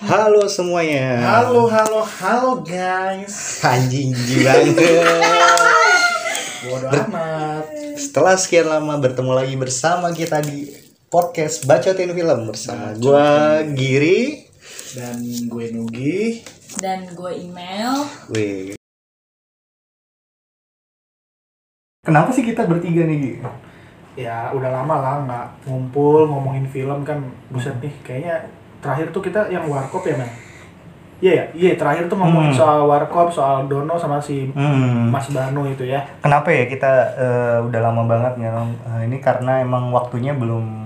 Halo semuanya. Halo, halo, halo guys. Anjing banget. Bodoh amat. Setelah sekian lama bertemu lagi bersama kita di podcast Bacotin Film bersama gua Giri. Dan gue Nugi. dan gue email Wih. Kenapa sih kita bertiga nih? Gi? Ya udah lama lah nggak ngumpul ngomongin film kan. Buset nih, kayaknya terakhir tuh kita yang warkop ya, men. Iya ya, iya terakhir tuh ngomongin Hmm. soal warkop, soal Dono sama si Hmm. Mas Banu itu ya. Kenapa ya kita eh, udah lama banget ya? Eh, ini karena emang waktunya belum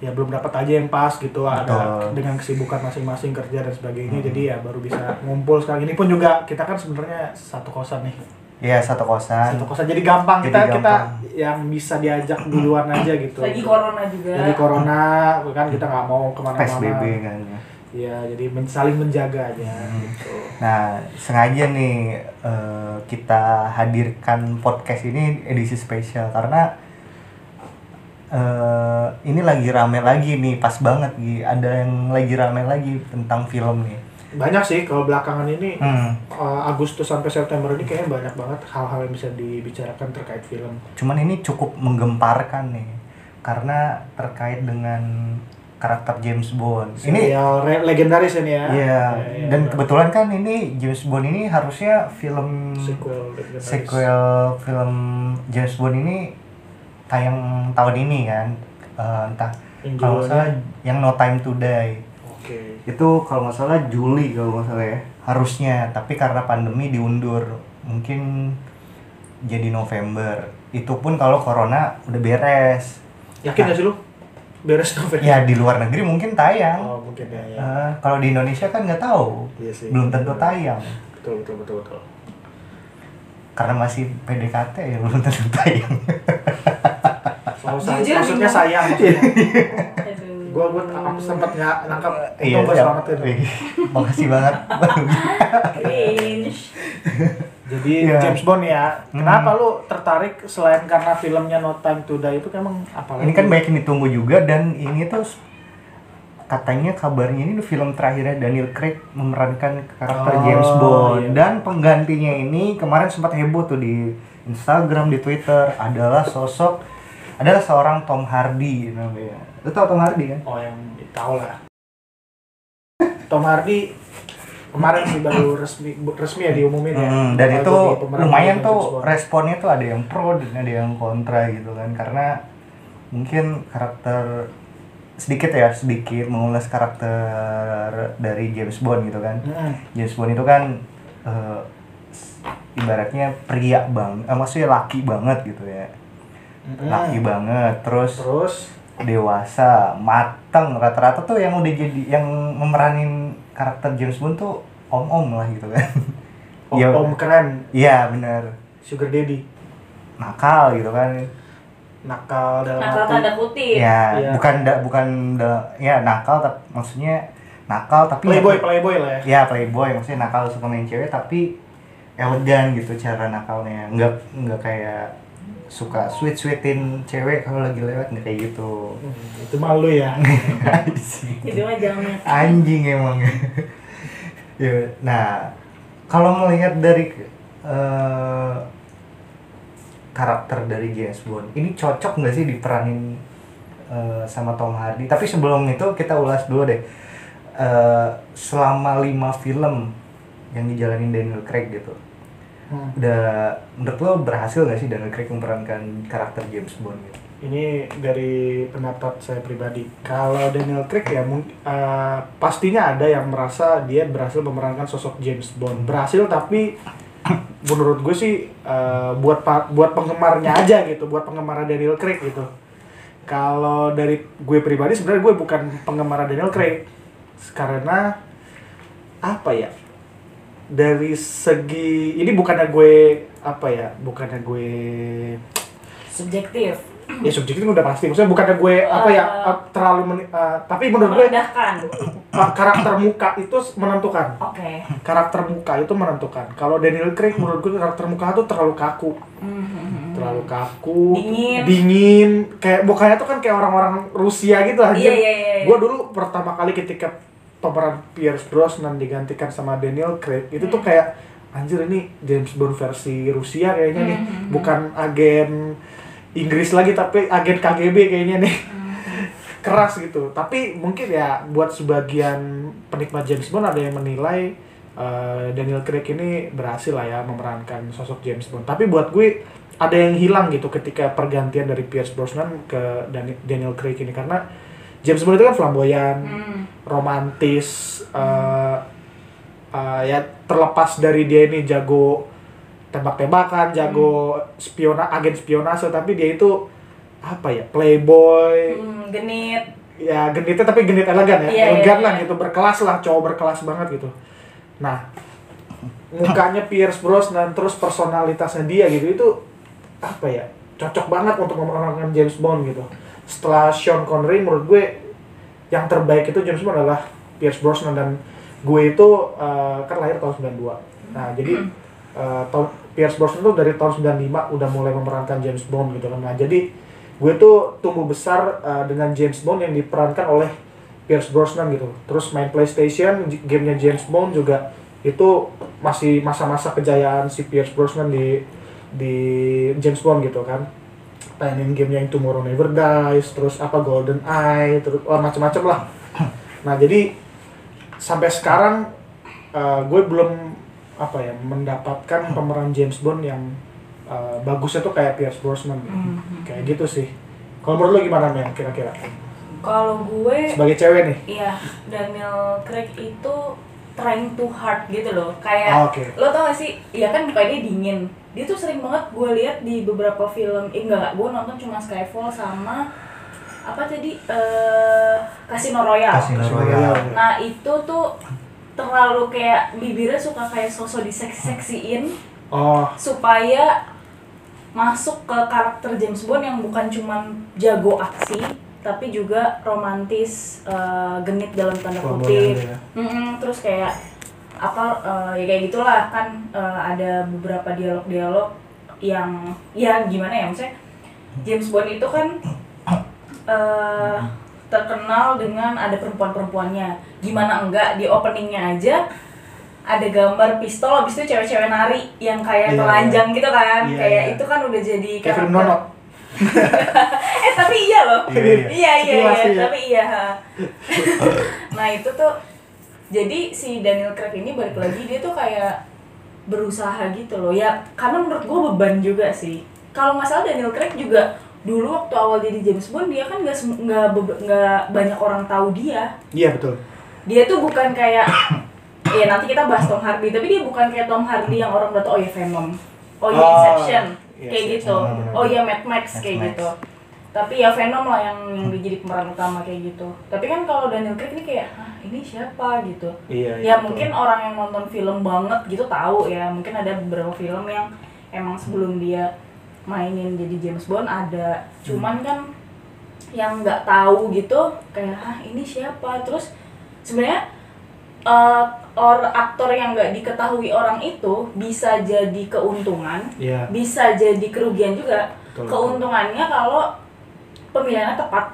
Ya belum dapat aja yang pas gitu ada Betul. dengan kesibukan masing-masing kerja dan sebagainya. Jadi ya baru bisa ngumpul sekarang ini pun juga kita kan sebenarnya satu kosan nih. Ya satu kosan. Satu kosan jadi gampang Jadi kita gampang. kita yang bisa diajak duluan aja gitu. lagi corona juga Jadi corona kan kita nggak mau ke mana-mana. PSBB kan ya. Iya, jadi men- saling menjaga aja gitu. Nah, sengaja nih eh, kita hadirkan podcast ini edisi spesial karena eh, ini lagi rame lagi nih, pas banget Gi. Ada yang lagi rame lagi tentang film nih. Banyak sih kalau belakangan ini Hmm, uh, Agustus sampai September ini kayaknya banyak banget hal-hal yang bisa dibicarakan terkait film. cuman ini cukup menggemparkan nih karena terkait dengan karakter James Bond. Ini re- legendaris ini ya. Iya, iya, dan benar. kebetulan kan ini James Bond ini harusnya film sequel legendaris. sequel film James Bond ini tayang tahun ini kan Eh, entah kalau salah yang No Time to Die Oke. itu kalau nggak salah Juli kalau nggak salah ya harusnya tapi karena pandemi diundur mungkin jadi November itu pun kalau corona udah beres Yakin gak sih lu? Beres November? ya di luar negeri mungkin tayang Oh, mungkin ya. ya. Eh, kalau di Indonesia kan nggak tahu Iya sih. belum tentu tayang Betul, betul, betul, betul. karena masih PDKT ya belum tentu tayang Oh, maksudnya sayang maksudnya. Gua gua tangkap sempat nggak nangkap. Iya, Untung gua siap. selamatin. Makasih banget. cringe Jadi Iya. James Bond ya. Hmm. Kenapa lu tertarik selain karena filmnya No Time to Die itu emang apa ini kan banyak yang ditunggu juga dan ini tuh katanya kabarnya ini film terakhirnya Daniel Craig memerankan karakter Oh, James Bond iya. dan penggantinya ini kemarin sempat heboh tuh di Instagram di Twitter adalah sosok adalah seorang Tom Hardy namanya. Lu tau Tom Hardy kan? Oh yang tahu lah. Tom Hardy kemarin sih baru resmi resmi ya diumumin ya. Hmm, dan itu lumayan tuh responnya tuh ada yang pro dan ada yang kontra gitu kan karena mungkin karakter sedikit ya sedikit mengulas karakter dari James Bond gitu kan Mm-mm. James Bond itu kan s- ibaratnya pria bang eh, maksudnya laki banget gitu ya Mm-mm. laki banget terus Terus? dewasa mateng. Rata-rata tuh yang udah jadi yang memeranin karakter James Bond tuh om-om lah gitu kan. Om, Iya. om keren. Iya bener. Sugar Daddy. Nakal gitu kan. Nakal dalam nakal arti tanda kutip. Ya Iya. bukan da, bukan da- ya nakal tapi maksudnya nakal tapi playboy playboy lah ya. ya playboy maksudnya nakal suka main cewek tapi elegan gitu cara nakalnya. Nggak nggak kayak suka sweet sweetin cewek kalau lagi lewat nggak kayak gitu. Hmm, itu malu ya. itu mah jangan. Anjing emang. Ya nah kalau melihat dari eh, karakter dari James Bond ini cocok nggak sih diperanin eh, sama Tom Hardy? Tapi sebelum itu kita ulas dulu deh. Eh, selama lima film yang dijalanin Daniel Craig gitu Hmm. udah menurut lo berhasil nggak sih Daniel Craig memerankan karakter James Bond gitu Ini dari pendapat saya pribadi. Kalau Daniel Craig ya eh, pastinya ada yang merasa dia berhasil memerankan sosok James Bond. Berhasil tapi menurut gue sih eh, buat buat penggemarnya aja gitu, buat penggemar Daniel Craig gitu. Kalau dari gue pribadi sebenarnya gue bukan penggemar Daniel Craig karena apa ya? Dari segi ini bukannya gue apa ya? Bukannya gue subjektif ya subjektif udah pasti maksudnya bukannya gue apa ya Eh. uh, terlalu meni- uh, tapi menurut gue uh, karakter muka itu menentukan oke karakter muka itu menentukan kalau Daniel Craig menurut gue karakter muka itu terlalu kaku Mhm. terlalu kaku Dingin. dingin kayak mukanya tuh kan kayak orang-orang Rusia gitu aja Iya, iya, iya, iya. gue dulu pertama kali ketika pemeran Pierce Brosnan digantikan sama Daniel Craig itu tuh kayak anjir ini James Bond versi Rusia kayaknya nih. Hmm. bukan agen Inggris lagi tapi agen KGB kayaknya nih. Hmm. keras gitu. Tapi mungkin ya buat sebagian penikmat James Bond ada yang menilai eh, Daniel Craig ini berhasil lah ya memerankan sosok James Bond. Tapi buat gue ada yang hilang gitu ketika pergantian dari Pierce Brosnan ke Dani- Daniel Craig ini. Karena James Bond itu kan flamboyan Hmm. romantis eh, eh, ya terlepas dari dia ini jago tembak-tembakan jago spiona agen spionase tapi dia itu apa ya playboy Hmm, genit. ya genitnya tapi genit elegan ya Iya, elegan iya, lah iya. gitu berkelas lah cowok berkelas banget gitu nah mukanya Pierce Brosnan terus personalitasnya dia gitu itu apa ya cocok banget untuk memerankan James Bond gitu setelah Sean Connery menurut gue yang terbaik itu James Bond adalah Pierce Brosnan dan gue itu eh, kan lahir tahun 92 nah jadi eh, tahun Pierce Brosnan tuh dari tahun 95 udah mulai memerankan James Bond gitu kan. Nah jadi gue tuh tumbuh besar eh, dengan James Bond yang diperankan oleh Pierce Brosnan gitu. Terus main PlayStation gamenya James Bond juga itu masih masa-masa kejayaan si Pierce Brosnan di di James Bond gitu kan mainin gamenya yang Tomorrow Never Dies terus apa Golden Eye terus wah macam-macam lah nah jadi sampai sekarang eh, gue belum apa ya mendapatkan pemeran James Bond yang eh, bagusnya tuh kayak Pierce Brosnan gitu. Hmm. kayak gitu sih kalau menurut lo gimana men kira-kira Kalau gue sebagai cewek nih Iya, Daniel Craig itu trying too hard gitu loh. Kayak oke. lo tau gak sih? Iya kan dia dingin. Dia tuh sering banget gue lihat di beberapa film. Eh enggak, gue nonton cuma Skyfall sama apa tadi eh Casino Royale. Casino Royale. Nah itu tuh terlalu kayak bibirnya suka kayak sosok diseksi-seksiin oh supaya masuk ke karakter James Bond yang bukan cuman jago aksi tapi juga romantis eh, genit dalam tanda kutip ya. Mm-mm, terus kayak apa eh, ya kayak gitulah kan eh, ada beberapa dialog-dialog yang ya gimana ya maksudnya James Bond itu kan eh, terkenal dengan ada perempuan-perempuannya. Gimana enggak di openingnya aja ada gambar pistol habis itu cewek-cewek nari yang kayak Iya, telanjang gitu kan. Iya, kayak iya. itu kan udah jadi kayak film Nono. Eh tapi iya loh. Iya, iya. Iya Sekilas iya, iya. tapi iya nah itu tuh jadi si Daniel Craig ini balik lagi dia tuh kayak berusaha gitu loh. Ya karena menurut gue beban juga sih. Kalau nggak salah Daniel Craig juga dulu waktu awal jadi James Bond dia kan nggak nggak banyak orang tahu dia. Iya betul. Dia tuh bukan kayak ya nanti kita bahas Tom Hardy tapi dia bukan kayak Tom Hardy yang orang udah tau oh ya Venom. Oh ya Oh, Inception iya, kayak iya, gitu. benar-benar. oh ya Mad Max Mad kayak Max. gitu tapi ya Venom lah yang yang jadi pemeran utama kayak gitu. Tapi kan kalau Daniel Craig ini kayak ah ini siapa? gitu. Iya ya betul. mungkin orang yang nonton film banget gitu tahu ya. Mungkin ada beberapa film yang emang sebelum dia mainin jadi James Bond ada. Cuman kan yang nggak tahu gitu kayak ah ini siapa? Terus sebenarnya eh, or aktor yang nggak diketahui orang itu bisa jadi keuntungan iya. bisa jadi kerugian juga. Betul. keuntungannya kalau pemilihannya tepat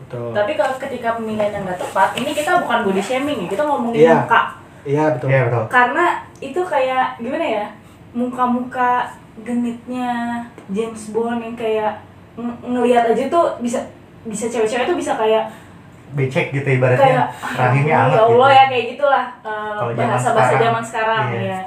betul tapi kalau ketika pemilihan yang nggak tepat ini kita bukan body shaming ya kita ngomongin Iya. muka iya betul Iya betul. karena itu kayak gimana ya muka-muka genitnya James Bond yang kayak ng- ngelihat aja tuh bisa bisa cewek-cewek tuh bisa kayak Becek gitu kayak ibaratnya. Rahimnya "Ah, hangat ya Allah gitu. ya kayak gitulah eh, zaman bahasa-bahasa sekarang, zaman sekarang iya. ya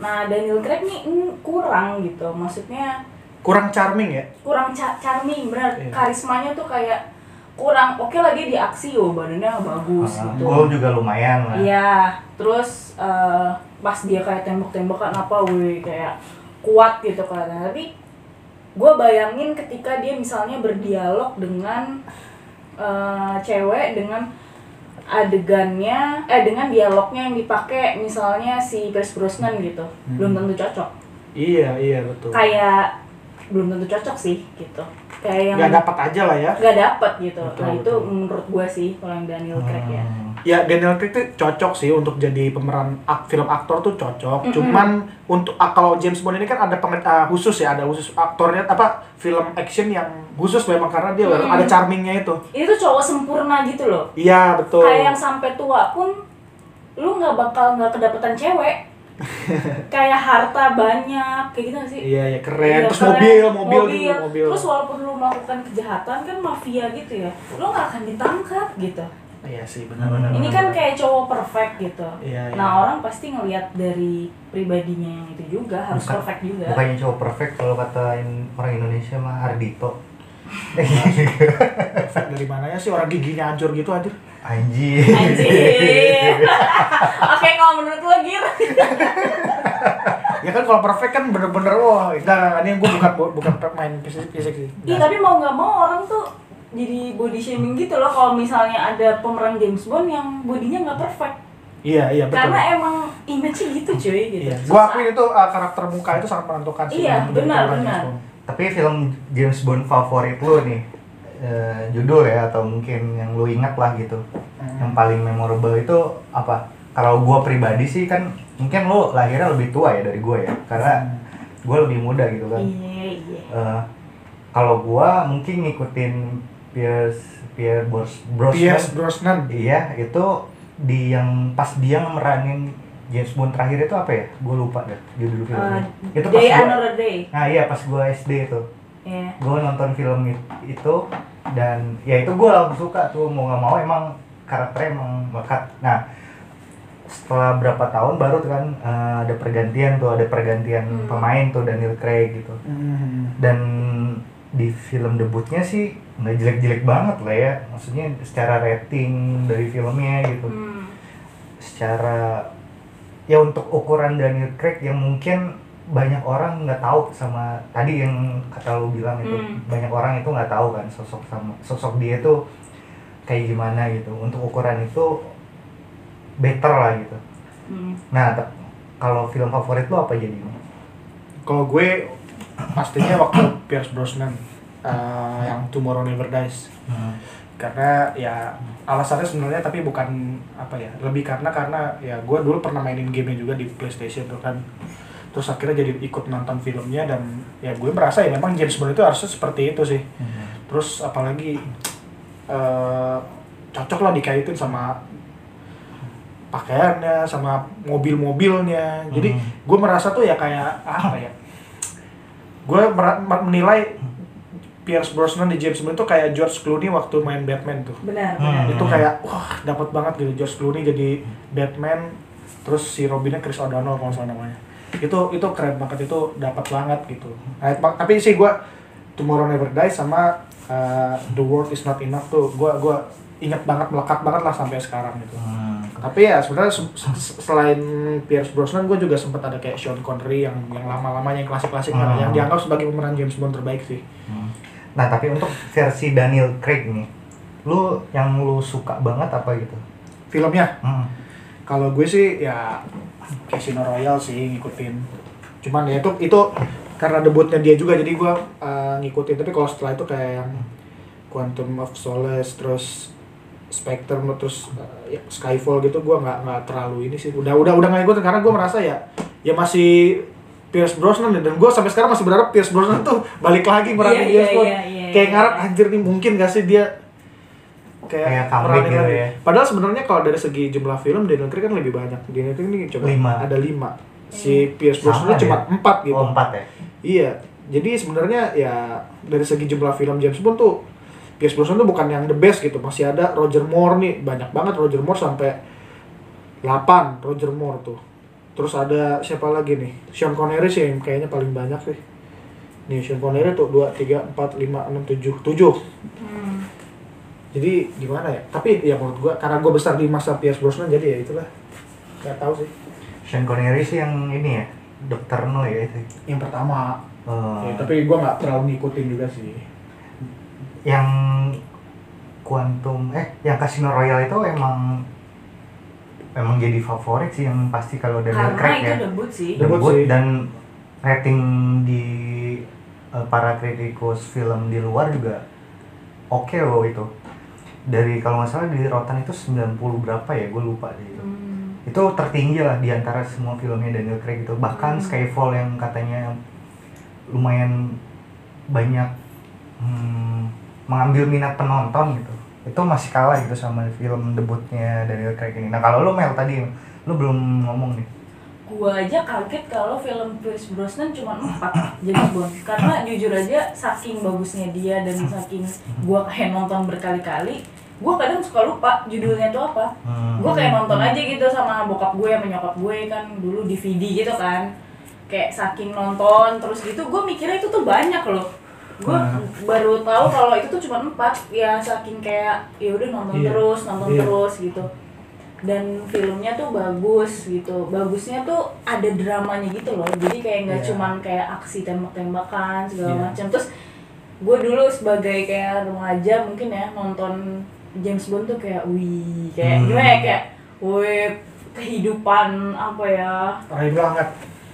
nah Daniel Craig nih mm, kurang gitu maksudnya kurang charming ya kurang ca- charming benar Iya. karismanya tuh kayak kurang oke lagi di aksi yo badannya bagus Ah, gitu Gol juga lumayan lah. Iya, terus eh, pas dia kayak tembak-tembakan apa, wih kayak kuat gitu kan. Tapi gue bayangin ketika dia misalnya berdialog dengan eh, cewek dengan adegannya, eh dengan dialognya yang dipakai misalnya si Pierce Brosnan gitu, belum tentu cocok. iya iya betul Kayak belum tentu cocok sih gitu. kayak yang nggak dapat aja lah ya nggak dapat gitu Betul, nah itu betul. menurut gua sih kalau yang Daniel Craig ya Hmm. ya Daniel Craig tuh cocok sih untuk jadi pemeran ak- film aktor tuh cocok Mm-mm. cuman untuk ah, kalau James Bond ini kan ada ah, khusus ya ada khusus aktornya apa film action yang khusus memang karena dia Mm-mm. ada charmingnya itu itu tuh cowok sempurna gitu loh iya betul kayak yang sampai tua pun lu nggak bakal nggak kedapetan cewek kayak harta banyak kayak gitu gak sih? Iya iya keren. Iya, terus keren. mobil mobil juga mobil. terus walaupun lu melakukan kejahatan kan mafia gitu ya lu nggak akan ditangkap gitu. Iya sih benar-benar ini kan kayak cowok perfect gitu. Iya, iya. nah orang pasti ngelihat dari pribadinya yang itu juga harus Bukan- perfect juga. Bukannya cowok perfect kalau katain orang Indonesia mah Ardito. Perfect dari mananya sih orang giginya hancur gitu aja Anjir. Anjir. Oke, kalau menurut lo Gir. ya kan kalau perfect kan bener-bener wah enggak ini gue bukan bukan main fisik fisik sih Iya, tapi mau nggak mau orang tuh jadi body shaming gitu loh kalau misalnya ada pemeran James Bond yang bodinya nggak perfect. iya iya betul Karena emang image-nya gitu cuy gitu. Iya, gua akuin itu uh, karakter muka itu sangat menentukan sih. Iya, benar, benar. Tapi film James Bond favorit lu nih, eh, judul ya atau mungkin yang lu ingat lah gitu, Hmm. yang paling memorable itu apa? Kalau gua pribadi sih kan mungkin lu lahirnya lebih tua ya dari gua ya, karena Hmm. gua lebih muda gitu kan. Iya, iya. Eh, kalau gua mungkin ngikutin Pierce Pierce Bros Brosnan. Pierce Brosnan. Iya, itu di yang pas dia meranin James Bond terakhir itu apa ya? Gue lupa deh judul filmnya. Uh, itu pas Day gua, Another Day. Nah iya pas gue SD itu, Iya. gue nonton film it- itu dan ya itu gue langsung suka tuh mau nggak mau emang karakternya emang melekat. Nah setelah berapa tahun baru tuh kan eh, ada pergantian tuh ada pergantian Hmm. pemain tuh Daniel Craig gitu Hmm. dan di film debutnya sih nggak jelek-jelek banget lah ya maksudnya secara rating dari filmnya gitu Hmm. secara ya untuk ukuran Daniel Craig yang mungkin banyak orang nggak tahu sama tadi yang kata lu bilang itu Hmm. banyak orang itu nggak tahu kan sosok sama sosok dia tuh kayak gimana gitu untuk ukuran itu better lah gitu Hmm. nah kalau film favorit lu apa jadi Kalau gue pastinya waktu Pierce Brosnan uh, yang Tomorrow Never Dies. Karena ya alasannya sebenarnya tapi bukan apa ya, lebih karena karena ya gue dulu pernah mainin gamenya juga di PlayStation tuh kan. Terus akhirnya jadi ikut nonton filmnya dan ya gue merasa ya memang James Bond itu harusnya seperti itu sih. Terus apalagi eh cocok lah dikaitin sama pakaiannya, sama mobil-mobilnya. Jadi Hmm. gue merasa tuh ya kayak apa ya? Gue menilai Pierce Brosnan di James Bond itu kayak George Clooney waktu main Batman tuh. Benar, Hmm. benar. Itu kayak wah dapat banget gitu George Clooney jadi Batman, terus si Robinnya Chris O'Donnell kalau salah namanya. Itu itu keren banget itu dapat banget gitu. Nah, mak- tapi sih gue Tomorrow Never Dies sama uh, The World Is Not Enough tuh gue gua ingat banget melekat banget lah sampai sekarang gitu. Hmm. Tapi ya sebenarnya se- se- selain Pierce Brosnan gue juga sempat ada kayak Sean Connery yang yang lama-lamanya yang klasik-klasik Hmm. yang dianggap sebagai pemeran James Bond terbaik sih. Hmm. Nah tapi untuk versi Daniel Craig nih, lu yang lu suka banget apa gitu? Filmnya Hmm. kalau gue sih ya Casino Royale sih ngikutin. Cuman ya itu itu karena debutnya dia juga jadi gue uh, ngikutin. Tapi kalau setelah itu kayak yang Quantum of Solace terus Spectre terus uh, ya, Skyfall gitu gue nggak nggak terlalu ini sih. Udah udah udah ngikutin karena gue merasa ya ya masih Pierce Brosnan ya. dan gue sampai sekarang masih berharap Pierce Brosnan tuh balik lagi meranin Iya, James iya, Bond. iya, iya, kayak iya. ngarep anjir nih mungkin gak sih dia kayak, Kayak meranin gitu lagi. ya. Padahal sebenarnya kalau dari segi jumlah film Daniel Craig kan lebih banyak. Daniel Craig ini coba Lima. ada lima. Si Pierce Sama Brosnan cuma empat gitu. Oh empat ya? Iya. Jadi sebenarnya ya dari segi jumlah film James Bond tuh Pierce Brosnan tuh bukan yang the best gitu. Masih ada Roger Moore nih, banyak banget Roger Moore sampai 8 Roger Moore tuh. Terus ada siapa lagi nih? Sean Connery sih yang kayaknya paling banyak sih. Nih Sean Connery tuh 2 3 4 5 6 7 7. Hmm. Jadi gimana ya? Tapi ya menurut gua karena gua besar di masa Pierce Brosnan jadi ya itulah. Gak tahu sih. Sean Connery sih yang ini ya, Dokter No ya itu. Yang pertama. Eh, Ya, tapi gua nggak terlalu ngikutin juga sih. yang Quantum, eh yang Casino Royale itu emang emang jadi favorit sih yang pasti kalau Daniel Karena Craig itu ya. debut sih. Debut Debut sih. dan rating di eh, para kritikus film di luar juga oke loh itu dari kalau nggak salah di Rotten itu 90 berapa ya gue lupa deh itu Hmm. itu tertinggi lah di antara semua filmnya Daniel Craig itu bahkan Hmm. Skyfall yang katanya lumayan banyak hmm, mengambil minat penonton gitu itu masih kalah gitu sama film debutnya Daniel Craig ini. Nah kalau lu Mel tadi lu belum ngomong nih. Gua aja kaget kalau film Pierce Brosnan cuma 4 James Bond Karena jujur aja saking bagusnya dia dan saking gua kayak nonton berkali-kali Gua kadang suka lupa judulnya tuh apa. Hmm. Gue kayak nonton aja gitu sama bokap gue sama nyokap gue kan dulu DVD gitu kan. Kayak saking nonton terus gitu gue mikirnya itu tuh banyak loh Gue Hmm. baru tahu kalau itu tuh cuma 4 Ya saking kayak ya udah nonton Iya. terus nonton Iya. terus gitu dan filmnya tuh bagus gitu bagusnya tuh ada dramanya gitu loh jadi kayak nggak Iya. cuman kayak aksi tembak-tembakan segala Iya. macam terus gue dulu sebagai kayak remaja mungkin ya nonton James Bond tuh kayak wih kayak Hmm. gimana ya kayak wih kehidupan apa ya Rahim banget.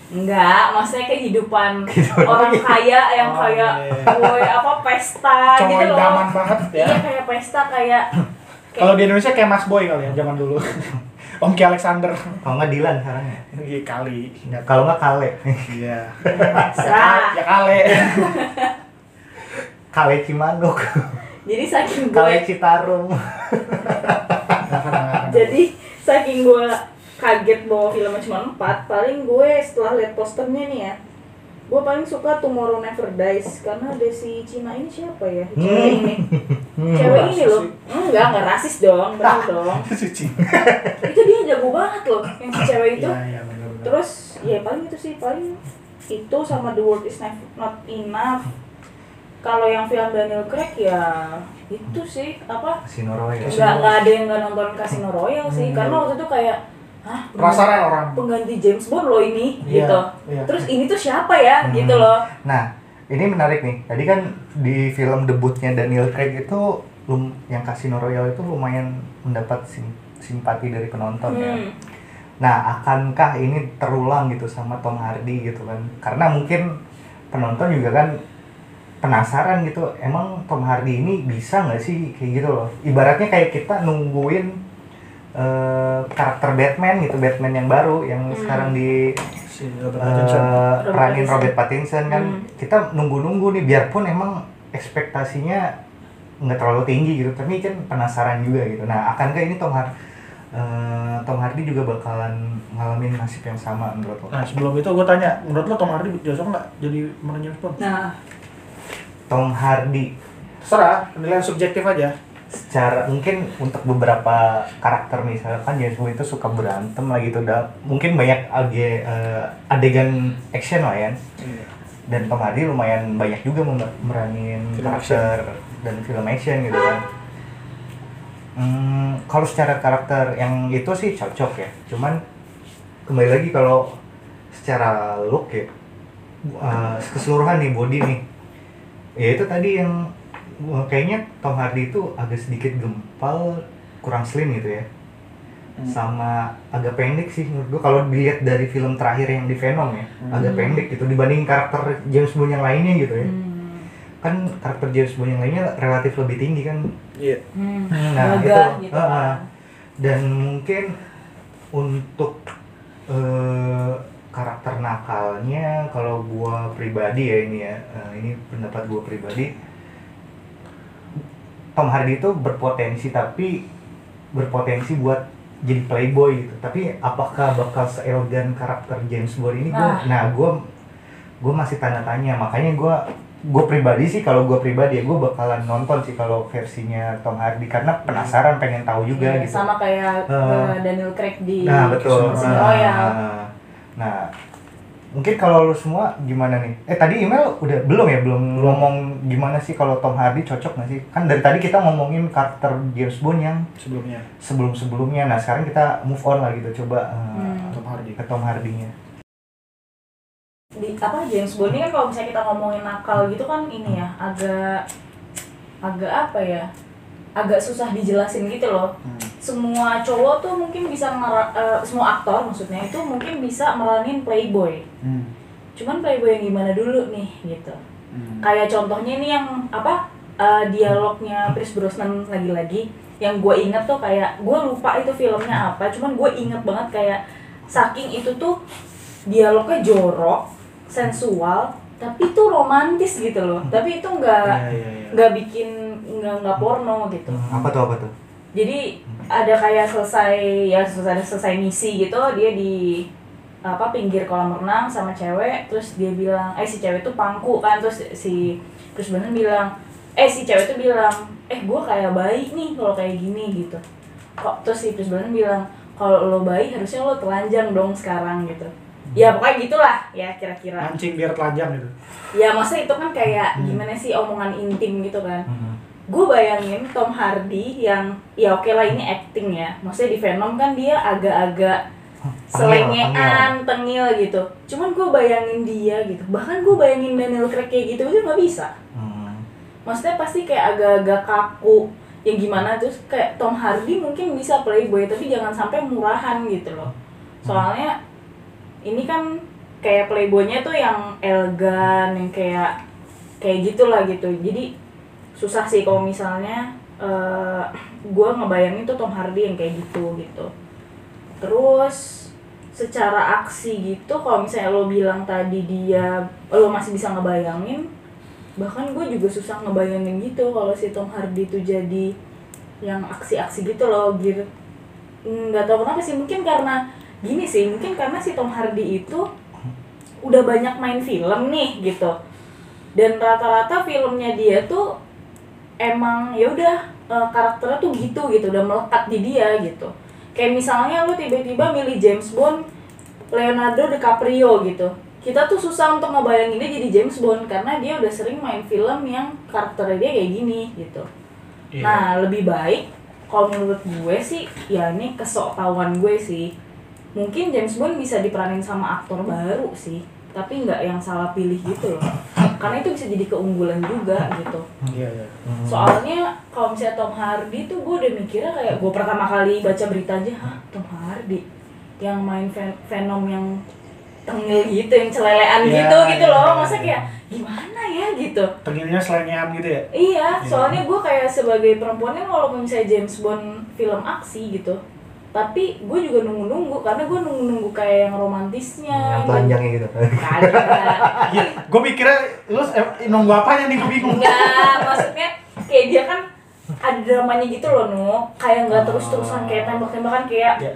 Enggak maksudnya kehidupan Kehidupan orang gitu. kaya yang Oh, kayak iya. wih apa pesta Cowok gitu loh idaman banget ya. iya kayak pesta kayak Kalau di Indonesia kayak Mas Boy kali ya zaman dulu. Om Ki Alexander. kalau nggak Dilan sekarang ya Iya kali. Ya, kalau nggak Kale Iya. serah Ya kali. Kale Cimanuk jadi saking gue Kale Citarum jadi saking gue kaget bahwa filmnya cuma 4 paling gue setelah lihat posternya nih ya gue paling suka Tomorrow Never Dies. Karena ada si Cina ini siapa ya? Cewek Hmm. ini cewek ini loh. enggak enggak rasis dong bener dong. Suci. itu dia jago banget loh yang si cewek itu. Iya, iya benar-benar. terus ya paling itu sih paling itu sama The World Is Not- Not Enough. Kalau yang film Daniel Craig ya itu sih apa? Casino Royale. Nggak nggak ada yang nggak nonton Casino Royale sih. Hmm. karena waktu itu kayak hah Penasaran orang. pengganti James Bond loh ini Iya, gitu iya. terus ini tuh siapa ya Hmm. gitu loh Nah, ini menarik nih. Tadi kan di film debutnya Daniel Craig itu lum yang Casino Royale itu lumayan mendapat sim- simpati dari penonton ya. Hmm. Nah, akankah ini terulang gitu sama Tom Hardy gitu kan? Karena mungkin penonton juga kan penasaran gitu. Emang Tom Hardy ini bisa nggak sih kayak gitu loh? Ibaratnya kayak kita nungguin eh, karakter Batman gitu, Batman yang baru yang Hmm. sekarang di Si Robert Pattinson. eh Robert peranin Pattinson. Robert Pattinson kan Hmm. kita nunggu-nunggu nih biarpun emang ekspektasinya nggak terlalu tinggi gitu tapi kan penasaran juga gitu nah akankah ini Tom Hardy Tom Hardy juga bakalan ngalamin nasib yang sama menurut lo Nah sebelum itu gue tanya, menurut lo Tom Hardy cocok nggak jadi James Bond? nah Tom Hardy Terserah, penilaian subjektif aja. Secara mungkin untuk beberapa karakter misalnya kan James Bond itu suka berantem lah gitu. Dah mungkin banyak age- eh, adegan action lah ya. Dan Tom Hardy lumayan banyak juga meranin Film karakter dan film action gitu kan. Hmm, kalau secara karakter yang itu sih cocok ya. Cuman kembali lagi kalau secara look ya, uh, keseluruhan nih body nih, ya itu tadi yang kayaknya Tom Hardy itu agak sedikit gempal, kurang slim gitu ya. Hmm. Sama agak pendek sih menurut gua kalau dilihat dari film terakhir yang di Venom ya, Hmm. agak pendek gitu dibanding karakter James Bond yang lainnya gitu ya. hmm. Kan karakter James Bond yang lainnya relatif lebih tinggi kan Iya. Hmm. Nah, itu, gitu ah. dan mungkin untuk eh, karakter nakalnya kalau gua pribadi ya ini ya eh, ini pendapat gua pribadi Tom Hardy itu berpotensi tapi berpotensi buat jadi playboy gitu. Tapi apakah bakal seelegan karakter James Bond ini? Gua Nah. nah gua gua masih tanda tanya makanya gua gue pribadi sih kalau gue pribadi ya gue bakalan nonton sih kalau versinya Tom Hardy. Karena penasaran pengen tahu juga Iya, gitu. sama kayak eh, Daniel Craig di nah betul. Casino Nah, nah mungkin kalau lu semua gimana nih eh tadi email udah belum ya belum Belum. ngomong gimana sih kalau Tom Hardy cocok nggak sih kan dari tadi kita ngomongin karakter James Bond yang Sebelumnya sebelum sebelumnya nah sekarang kita move on lah gitu coba Hmm. Tom Hardy. ke Tom Hardy-nya di apa James Bond ini kan kalau misalnya kita ngomongin nakal gitu kan ini ya agak agak apa ya agak susah dijelasin gitu loh Hmm. Semua cowok tuh mungkin bisa ngera- eh, semua aktor maksudnya itu mungkin bisa meranin playboy. Hmm. cuman playboy yang gimana dulu nih gitu. Hmm. kayak contohnya ini yang apa uh, dialognya Chris Brosnan lagi-lagi yang gue inget tuh kayak gue lupa itu filmnya apa cuman gue inget banget kayak saking itu tuh dialognya jorok sensual tapi itu romantis gitu loh. Tapi itu nggak Iya, iya, iya. nggak bikin nggak nggak porno gitu. Hmm, apa tuh apa tuh jadi ada kayak selesai ya selesai selesai misi gitu dia di apa pinggir kolam renang sama cewek terus dia bilang eh si cewek tuh pangku kan terus si terus bener bilang eh si cewek tuh bilang eh gue kayak bayi nih kalau kayak gini gitu. Kok terus si Chris Brosnan bilang kalau lo bayi harusnya lo telanjang dong sekarang gitu. Ya pokoknya gitulah ya kira-kira. Mancing biar telanjang gitu. ya maksudnya itu kan kayak gimana sih omongan intim gitu kan. Hmm. Gue bayangin Tom Hardy yang ya oke lah ini acting ya. Maksudnya di Venom kan dia agak-agak selengean tengil. gitu. Cuman gue bayangin dia gitu. Bahkan gue bayangin Daniel Craig kayak gitu itu nggak bisa. Hmm. maksudnya pasti kayak agak-agak kaku. Yang gimana terus kayak Tom Hardy mungkin bisa playboy tapi jangan sampai murahan gitu loh. Soalnya ini kan kayak playboynya tuh yang elegan yang kayak kayak gitulah gitu. Jadi susah sih kalau misalnya eh gue ngebayangin tuh Tom Hardy yang kayak gitu gitu. Terus secara aksi gitu kalau misalnya lo bilang tadi dia lo masih bisa ngebayangin bahkan gue juga susah ngebayangin gitu kalau si Tom Hardy itu jadi yang aksi-aksi gitu loh gitu nggak tahu kenapa sih mungkin karena gini sih mungkin karena si Tom Hardy itu udah banyak main film nih gitu. Dan rata-rata filmnya dia tuh emang ya udah eh, karakternya tuh gitu gitu udah melekat di dia gitu kayak misalnya lu tiba-tiba milih James Bond Leonardo DiCaprio gitu kita tuh susah untuk ngebayangin dia jadi James Bond karena dia udah sering main film yang karakternya dia kayak gini gitu Iya. Nah, lebih baik kalau menurut gue sih ya ini kesoktawan gue sih. Mungkin James Bond bisa diperanin sama aktor baru sih, tapi nggak yang salah pilih gitu loh. Karena itu bisa jadi keunggulan juga gitu. Iya, iya. Hmm. Soalnya kalau misalnya Tom Hardy tuh gue udah mikirnya kayak gue pertama kali baca berita aja, hah Tom Hardy yang main Ven- Venom yang tengil gitu, yang celelean Iya, gitu gitu iya, loh. iya, Masa iya. kayak gimana ya gitu. Tengilnya selengean gitu ya. Iya, Iya. soalnya gue kayak sebagai perempuan kan walaupun misalnya James Bond film aksi gitu, tapi gue juga nunggu-nunggu karena gue nunggu-nunggu kayak yang romantisnya. yang telanjangnya gitu Kagak. Iya, gue mikirnya lu eh, nunggu apanya nih gue bingung. Enggak, maksudnya kayak dia kan ada dramanya gitu loh, Nu. Kayak nggak terus-terusan kayak tembak-tembakan kayak Ya,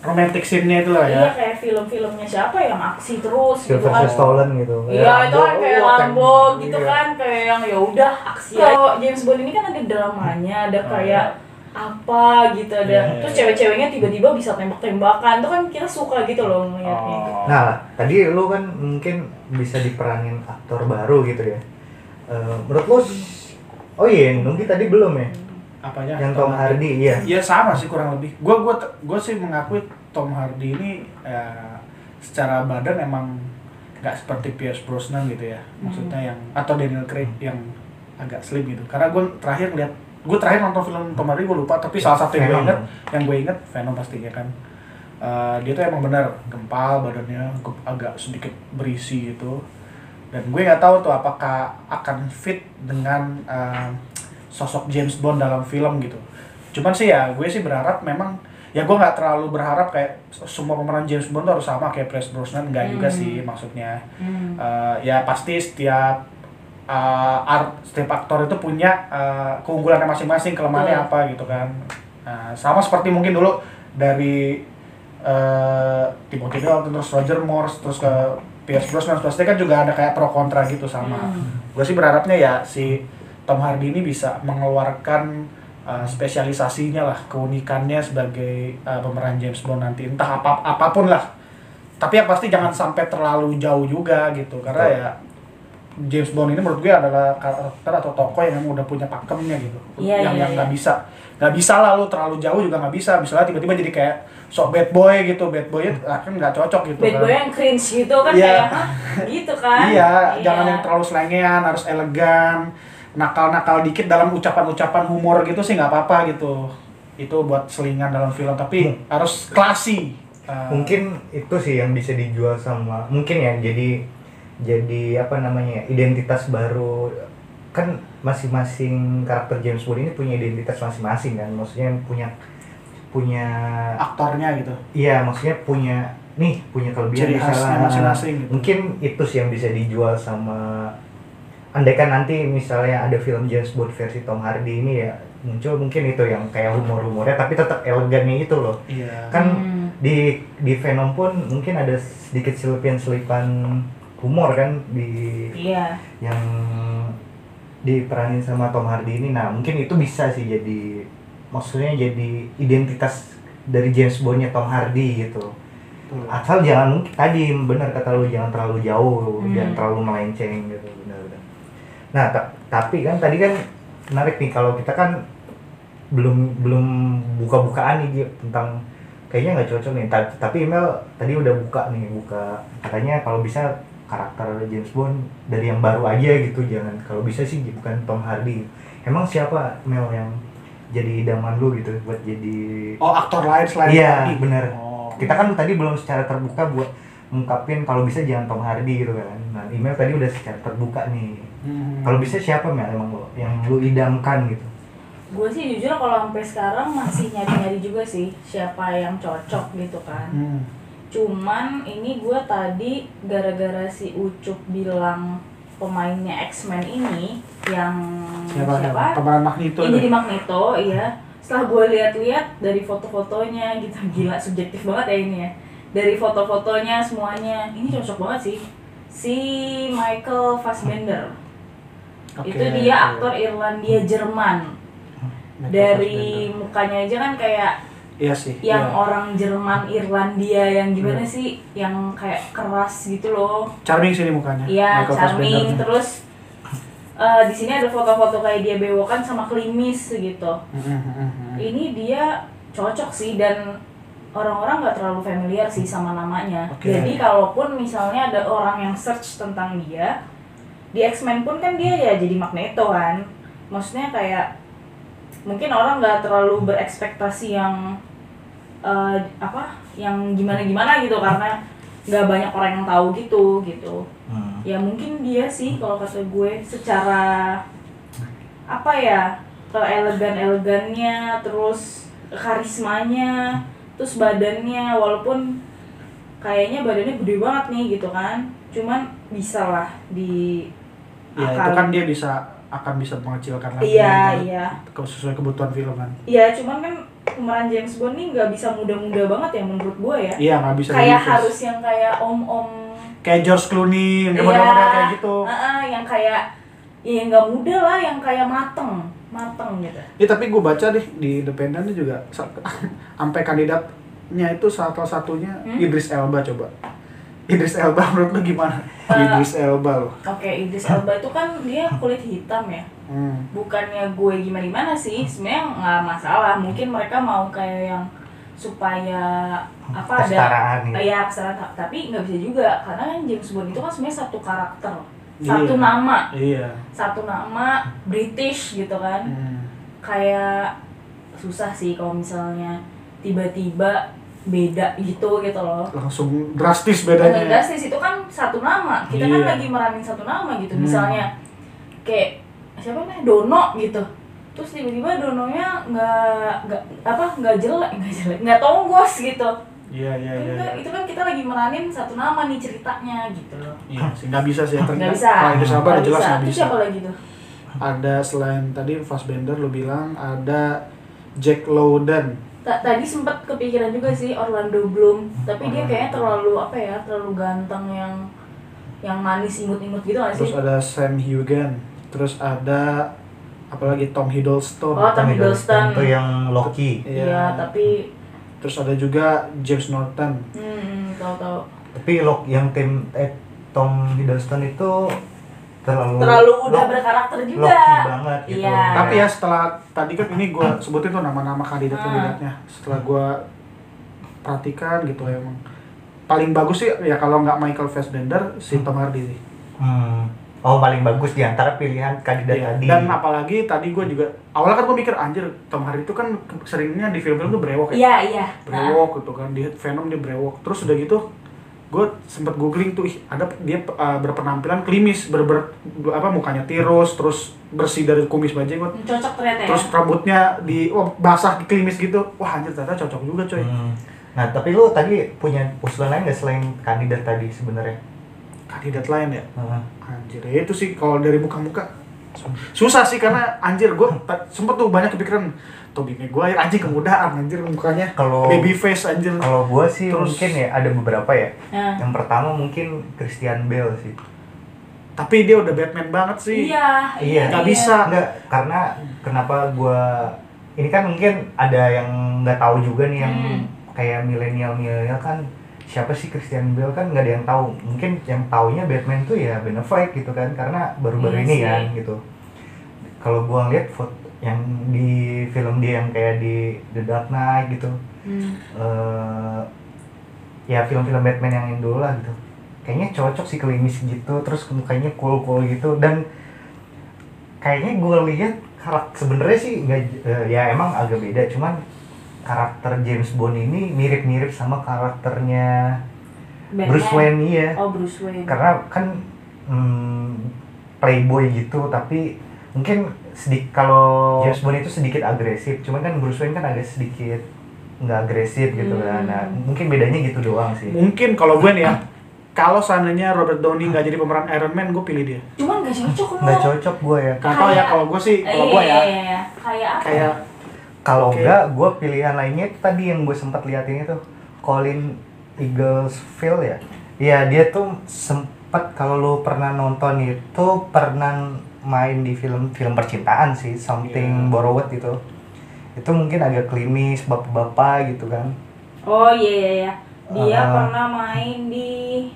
romantic scene-nya itu lah ya. Iya kayak film-filmnya siapa yang aksi terus gitu Sylvester kan. Stallone gitu Iya itu kan kayak Rambo, Rambo tem- gitu iya. kan kayak yang ya udah aksi. Kalau James Bond ini kan ada dramanya, ada Oh, kayak apa gitu ada. Iya, iya, Terus iya. cewek-ceweknya tiba-tiba bisa tembak-tembakan. Itu kan kita suka gitu loh ngeliatnya. Oh. Nah, tadi lu kan mungkin bisa diperanin aktor baru gitu ya. Eh, menurut lu, oh iya, Nunggi tadi belum ya? apanya? Yang Tom Hardy, iya. Iya sama sih kurang lebih. Gue gua gue sih mengakui Tom Hardy ini ya, secara badan emang nggak seperti Pierce Brosnan gitu ya. Maksudnya yang atau Daniel Craig yang agak slim gitu. Karena gue terakhir lihat gue terakhir nonton film Tom Hardy gue lupa tapi salah satu yang gue inget yang gue inget Venom pastinya kan. Eh, dia tuh emang benar gempal badannya agak sedikit berisi gitu dan gue nggak tahu tuh apakah akan fit dengan eh, sosok James Bond dalam film gitu cuman sih ya gue sih berharap memang ya gue nggak terlalu berharap kayak semua pemeran James Bond tuh harus sama kayak Pierce Brosnan nggak juga Hmm. sih maksudnya Hmm. Eh, ya pasti setiap uh, art setiap aktor itu punya uh, keunggulannya masing-masing kelemahannya Betul. apa gitu kan Nah, sama seperti mungkin dulu dari uh, Timothy Dalton terus Roger Moore terus ke Pierce Brosnan pasti kan juga ada kayak pro kontra gitu sama Hmm. gue sih berharapnya ya si Tom Hardy ini bisa mengeluarkan uh, spesialisasinya lah keunikannya sebagai uh, pemeran James Bond nanti entah apa apa pun lah tapi yang pasti jangan sampai terlalu jauh juga gitu karena Betul. ya James Bond ini menurut gue adalah karakter atau tokoh yang emang udah punya pakemnya gitu Iya, yang iya, yang iya. nggak bisa nggak bisa lah lu terlalu jauh juga nggak bisa misalnya tiba-tiba jadi kayak sok bad boy gitu bad boy ah, kan nggak cocok gitu Bad kan boy yang cringe gitu kan Iya. kayak "Hah? gitu kan. Iya, jangan yang terlalu selengean, harus elegan, nakal-nakal dikit dalam ucapan-ucapan humor gitu sih nggak apa-apa gitu. Itu buat selingan dalam film, tapi harus classy. Uh, Mungkin itu sih yang bisa dijual sama, mungkin ya, jadi jadi apa namanya ya, identitas baru. Kan masing-masing karakter James Bond ini punya identitas masing-masing kan maksudnya punya punya aktornya gitu. Iya maksudnya punya nih punya kelebihan Ciri khasnya misalnya. masing-masing gitu. mungkin itu sih yang bisa dijual sama andaikan nanti misalnya ada film James Bond versi Tom Hardy ini ya muncul mungkin itu yang kayak humor-humornya tapi tetap elegannya itu loh. Iya. Kan Hmm. di di Venom pun mungkin ada sedikit selipan-selipan humor kan di Iya. yang diperanin sama Tom Hardy ini nah mungkin itu bisa sih jadi maksudnya jadi identitas dari James Bondnya Tom Hardy gitu Betul. asal jangan tadi benar kata lu jangan terlalu jauh Hmm. jangan terlalu melenceng gitu benar benar nah ta- tapi kan tadi kan menarik nih kalau kita kan belum belum buka-bukaan nih tentang kayaknya nggak cocok nih Ta- tapi email tadi udah buka nih buka katanya kalau bisa karakter James Bond dari yang baru aja gitu jangan kalau bisa sih bukan Tom Hardy emang siapa Mel yang jadi idaman lu gitu buat jadi oh aktor lain selain Iya, Hardy. bener. oh. kita kan tadi belum secara terbuka buat ngungkapin kalau bisa jangan Tom Hardy gitu kan nah email tadi udah secara terbuka nih Hmm. kalau bisa siapa Mel emang lo yang lu idamkan gitu Gue sih jujur kalau sampai sekarang masih nyari-nyari juga sih siapa yang cocok gitu kan. Hmm. Cuman ini gue tadi gara-gara si Ucup bilang pemainnya X-Men ini yang siapa siapa pemeran Magneto Ini itu jadi Magneto, iya. Setelah gue lihat-lihat dari foto-fotonya gitu, gila subjektif banget ya ini ya. Dari foto-fotonya semuanya, ini cocok banget sih. Si Michael Fassbender, Oke, itu dia aktor Irlandia Jerman. Michael Dari Fassbender. mukanya aja kan kayak iya sih yang iya. orang Jerman Irlandia yang gimana Hmm. sih, yang kayak keras gitu loh. charming sih ini mukanya Iya, charming. Terus eh, di sini ada foto-foto kayak dia bewokan sama klimis gitu. Hmm, hmm, hmm, ini dia cocok sih dan orang-orang nggak terlalu familiar sih sama namanya. Oke. Jadi kalaupun misalnya ada orang yang search tentang dia di X-Men pun kan dia ya jadi Magneto kan. Maksudnya kayak mungkin orang nggak terlalu berekspektasi yang eh, apa yang gimana-gimana gitu karena nggak banyak orang yang tahu gitu gitu. Hmm. ya mungkin dia sih kalau kata gue secara apa ya ke elegan elegannya terus karismanya terus badannya walaupun kayaknya badannya gede banget nih gitu kan. Cuman bisa lah di ya itu kan dia bisa akan bisa mengecilkan lagi iya gitu, iya sesuai kebutuhan film kan iya cuman kan pemeran James Bond nih nggak bisa muda-muda banget ya menurut gue ya iya nggak bisa kayak di-reverse. harus yang kayak om-om kayak George Clooney yang Iya. model-model kayak gitu Heeh, yang kayak ya yang nggak muda lah yang kayak mateng mateng gitu Ya tapi gue baca deh di Independen juga sa- sampai kandidatnya itu salah satunya Hmm? Idris Elba coba. Idris Elba menurut lu gimana? Eh, Idris Elba loh. Oke, Idris Elba itu kan dia kulit hitam ya. Hmm. Bukannya gue gimana gimana sih, sebenarnya nggak masalah. Mungkin mereka mau kayak yang supaya apa ada Kesetaraan ya kesetaraan Ta- tapi nggak bisa juga karena kan James Bond itu kan sebenarnya satu karakter satu Iya. nama Iya. satu nama British gitu kan Hmm. kayak susah sih kalau misalnya tiba-tiba beda gitu gitu loh Langsung drastis bedanya. drastis itu kan satu nama kita kan Iya. lagi meranin satu nama gitu Hmm. misalnya kayak siapa nih Dono gitu terus tiba-tiba Dononya nggak nggak apa nggak jelek nggak jelek nggak tonggos gitu Iya iya Kan iya. iya. itu kan kita lagi meranin satu nama nih ceritanya gitu loh Iya sih nggak bisa sih. nggak bisa Kalau Idris Elba Nggak udah jelas bisa. nggak Terus bisa. siapa lagi tuh Ada selain tadi Fassbender lu bilang ada Jack Lowden. Ta- tadi sempat kepikiran juga sih Orlando Bloom tapi dia Orlando kayaknya terlalu apa ya terlalu ganteng yang yang manis imut-imut gitu gak Terus sih ada Sam Heughan. Terus ada apalagi Tom Hiddleston. Oh, Tom Hiddleston. itu yang Loki iya tapi Terus ada juga James Norton. hmm tahu-tahu tapi Loki yang tim eh, Tom Hiddleston itu terlalu terlalu udah Lo- berkarakter juga Loki banget gitu Iya. Tapi ya setelah tadi kan ini gue sebutin tuh nama-nama kandidat-kandidatnya. Setelah gue perhatikan gitu emang paling bagus sih ya kalau nggak Michael Fassbender si Tom Hardy sih. Hmm. Oh paling bagus di antara pilihan kandidat Iya. tadi. Dan apalagi tadi gue juga awalnya kan gue mikir anjir Tom Hardy itu kan seringnya di film-film tuh brewok ya. iya iya Nah, Brewok gitu kan di Venom dia brewok. Terus udah gitu gue sempet googling tuh ih, ada dia uh, berpenampilan klimis ber, ber- apa mukanya tirus terus bersih dari kumis bajai gue Cocok ternyata ya. terus rambutnya di oh, basah klimis gitu wah anjir ternyata cocok juga coy Hmm. Nah, tapi lu tadi punya usulan lain nggak selain kandidat tadi sebenarnya? kandidat lain ya Heeh. anjir ya itu sih kalau dari muka-muka susah sih karena anjir gue sempet tuh banyak kepikiran Tobey Maguire anjir kemudahan anjir mukanya Kalau- baby face anjir Kalau gua sih Terus- mungkin ya ada beberapa ya. Nah. Yang pertama mungkin Christian Bale sih. tapi dia udah Batman banget sih Iya, Iya. Nggak bisa. Enggak, karena kenapa gua ini kan mungkin ada yang nggak tahu juga nih yang Hmm. kayak milenial-milenial kan siapa sih Christian Bale kan nggak ada yang tahu. Mungkin yang taunya Batman tuh ya Ben Affleck gitu kan karena baru-baru Iya ini sih. kan gitu. Kalau gua lihat foto yang di film dia yang kayak di The Dark Knight gitu. Hmm. eh ya film-film Batman yang yang dulu lah gitu kayaknya cocok sih klimis gitu terus mukanya cool cool gitu dan kayaknya gue lihat karakter sebenarnya sih nggak eh, ya emang agak beda cuman karakter James Bond ini mirip-mirip sama karakternya Batman. Bruce Wayne iya Oh, Bruce Wayne. karena kan hmm, playboy gitu tapi mungkin sedikit kalau James Bond itu sedikit agresif cuman kan Bruce Wayne kan agak sedikit nggak agresif gitu kan Hmm. nah mungkin bedanya gitu doang sih mungkin kalau gue nih ya kalau seandainya Robert Downey nggak jadi pemeran Iron Man gue pilih dia Cuman gak cocok loh. nggak cocok gue ya Gak tau ya Kayak- kalau gue sih Eh, kalau iya, gue ya iya, iya, iya. Kayak apa? kayak kalau Oke. enggak gue pilihan lainnya itu tadi yang gue sempat liatin itu Colin Eaglesfield ya Iya dia tuh sempat kalau lu pernah nonton itu pernah main di film film percintaan sih Something Iya. Borrowed itu itu mungkin agak klimis bapak-bapak gitu kan Oh iya iya iya. Dia Ah. pernah main di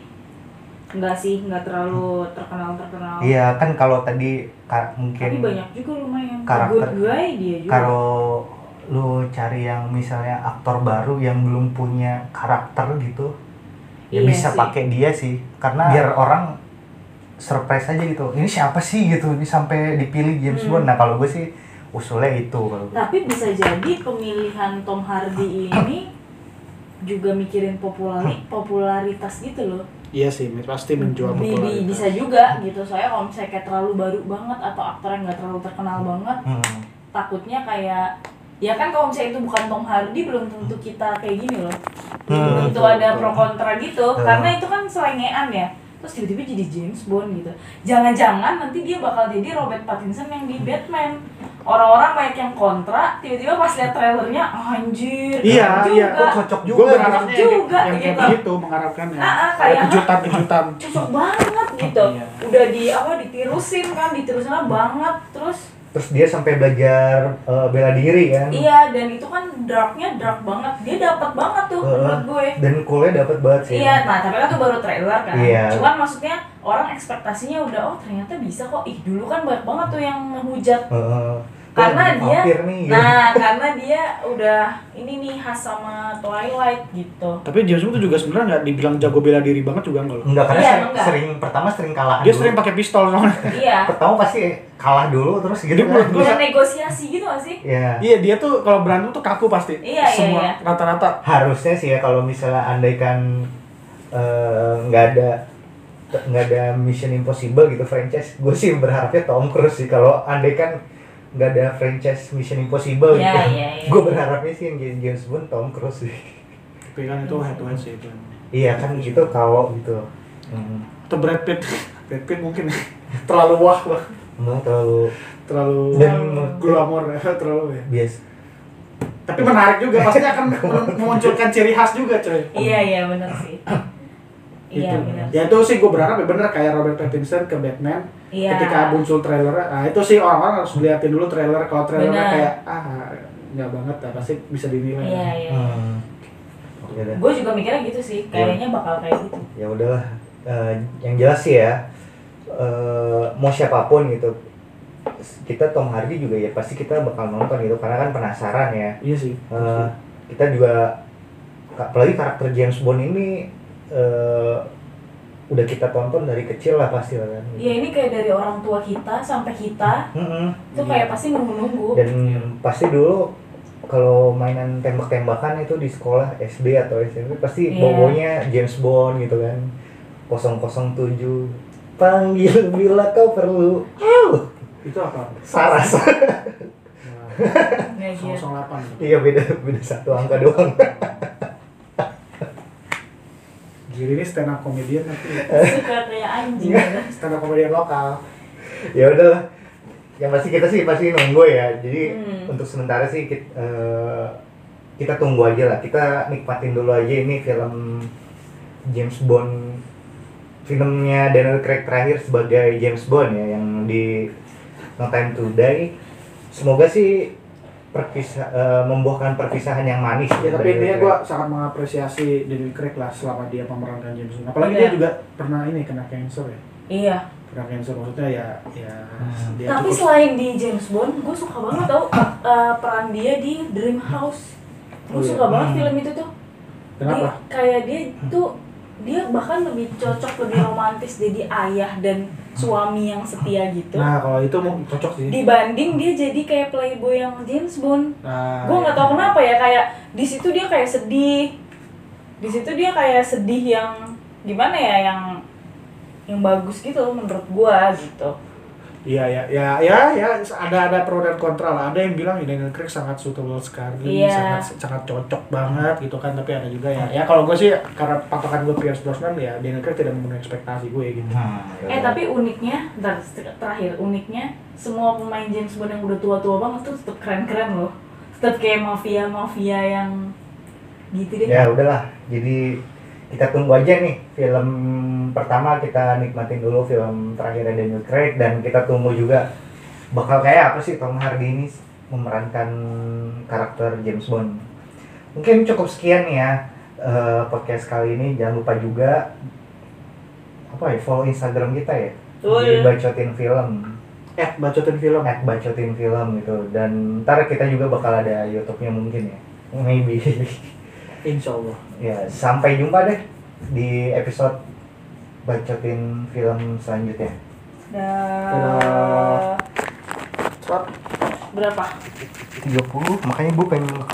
Enggak sih, enggak terlalu terkenal-terkenal. iya kan kalau tadi ka- mungkin Tapi banyak juga lumayan. karakter. Guy dia juga. kalau lu cari yang misalnya aktor baru yang belum punya karakter gitu ya Iya bisa pakai dia sih karena biar orang surprise aja gitu ini siapa sih gitu ini sampai dipilih James Hmm. Bond nah kalau gue sih usulnya itu kalau gue. Tapi bisa jadi pemilihan Tom Hardy ini juga mikirin populari popularitas gitu loh. iya sih pasti menjual popularitas. bisa juga gitu. Soalnya kalau misalnya kayak terlalu baru banget atau aktor yang nggak terlalu terkenal banget, Hmm. takutnya kayak ya kan kalau misalnya itu bukan Tom Hardy belum tentu kita kayak gini loh. Hmm, betul, ada betul. pro kontra gitu. Hmm. Karena itu kan selengean ya. Terus tiba-tiba jadi James Bond gitu. Jangan-jangan nanti dia bakal jadi Robert Pattinson yang di Batman. Orang-orang banyak yang kontra, tiba-tiba pas lihat trailernya anjir. Iya, iya. juga. Oh, cocok gue juga berharapnya Juga, yang, kayak gitu. begitu mengharapkannya Ah, ah, ada kayak- kejutan-kejutan Cocok banget gitu. Iya. Udah di apa ditirusin kan, ditirusinnya banget terus terus dia sampai belajar eh, bela diri kan Iya, dan itu kan darknya dark banget. Dia dapat banget tuh Heeh. menurut gue. dan coolnya dapat banget sih Iya, nah tapi kan itu baru trailer kan. Iya. Cuman maksudnya orang ekspektasinya udah oh ternyata bisa kok. Ih dulu kan banyak banget tuh yang ngehujat Heeh. Karena dia. nih gitu. Nah karena dia udah ini nih khas sama Twilight gitu. tapi James Bond tuh juga sebenarnya nggak dibilang jago bela diri banget juga enggak loh enggak karena Iya, sering, enggak. sering pertama sering kalah dia dulu. sering pakai pistol soalnya iya. pertama pasti kalah dulu terus gitu Dia kan gue- Bisa negosiasi gitu gak sih? ya iya dia tuh kalau berantem tuh kaku pasti Iya, iya, semua iya. rata-rata harusnya sih ya kalau misalnya andaikan eh, nggak ada nggak ada Mission Impossible gitu franchise gue sih berharapnya Tom Cruise sih kalau andaikan nggak ada franchise Mission Impossible Iya, gitu. iya, iya. gue berharapnya sih yang jadi James Bond Tom Cruise sih. Tapi kan itu head to head sih itu. Iya kan gitu kalau gitu. Hmm. atau Brad Pitt. Brad Pitt mungkin terlalu wah lah Emang terlalu terlalu Dan- glamor terlalu ya. Bias. Tapi menarik juga pasti akan mem- memunculkan ciri khas juga coy. Iya iya benar sih. Iya Gitu. benar. ya itu sih gue berharap ya bener kayak Robert Pattinson ke Batman Iya. ketika muncul trailer nah itu sih orang-orang harus liatin dulu trailer kalau trailernya Benar. kayak ah nggak banget ya pasti bisa dinilai Iya iya. hmm. Ya. Gue juga mikirnya gitu sih. Kayaknya bakal kayak gitu. ya udahlah Eh, yang jelas sih ya eh, mau siapa pun gitu kita Tom Hardy juga ya pasti kita bakal nonton gitu karena kan penasaran ya iya sih Eh, kita juga apalagi karakter James Bond ini eh, udah kita tonton dari kecil lah pasti lah kan Iya ini kayak dari orang tua kita sampai kita Mm-mm. itu kayak pasti nunggu-nunggu. dan pasti dulu kalau mainan tembak-tembakan itu di sekolah SD atau SMP pasti Iya. bobonya James Bond gitu kan 007 panggil bila kau perlu Au! Itu apa? saras dia. 008. iya beda beda satu angka doang Giri ini stand up comedian tapi Suka kayak anjing. gitu. stand up comedian lokal. ya udahlah yang pasti kita sih pasti nunggu ya jadi Hmm. untuk sementara sih kita, kita tunggu aja lah kita nikmatin dulu aja ini film James Bond filmnya Daniel Craig terakhir sebagai James Bond ya yang di No Time to Die semoga sih perpisah eh, membuahkan perpisahan yang manis Ya tapi intinya gue sangat mengapresiasi Daniel Craig lah selama dia memerankan James Bond. Apalagi Iya. dia juga pernah ini kena cancer ya. Iya. Kena cancer maksudnya ya ya Hmm. dia Tapi cukup- selain di James Bond, gue suka banget tau eh, peran dia di Dream House. Gue Oh, iya. suka banget Hmm. film itu tuh. kenapa? Dia- kayak dia tuh dia bahkan lebih cocok lebih romantis jadi ayah dan suami yang setia gitu. Nah kalau itu mau cocok sih. Dibanding dia jadi kayak playboy yang James Bond. Nah, gue nggak ya. tahu kenapa ya kayak di situ dia kayak sedih di situ dia kayak sedih yang gimana ya yang yang bagus gitu loh menurut gua gitu Iya ya ya ya ya ada ada pro dan kontra lah. Ada yang bilang ya, Daniel Craig sangat suitable sekali, Iya. sangat sangat cocok banget gitu kan. Tapi ada juga ya ya kalau gue sih karena patokan gue Pierce Brosnan ya Daniel Craig tidak memenuhi ekspektasi gue gitu. Hmm, ya eh udah. tapi uniknya ter- terakhir uniknya semua pemain James Bond yang udah tua-tua banget tuh tetap keren-keren loh tetap kayak mafia mafia yang gitu deh ya udahlah jadi kita tunggu aja nih film pertama kita nikmatin dulu film terakhirnya Daniel Craig dan kita tunggu juga bakal kayak apa sih Tom Hardy ini memerankan karakter James Bond. Mungkin cukup sekian ya eh, podcast kali ini. Jangan lupa juga apa ya follow Instagram kita ya. Betul. di bacotin film. Eh bacotin film. at bacotin film gitu. Dan ntar kita juga bakal ada YouTube-nya mungkin ya. Maybe. Insya Allah. ya sampai jumpa deh di episode bacotin film selanjutnya Dah. Cepat. berapa 30 makanya gue pengen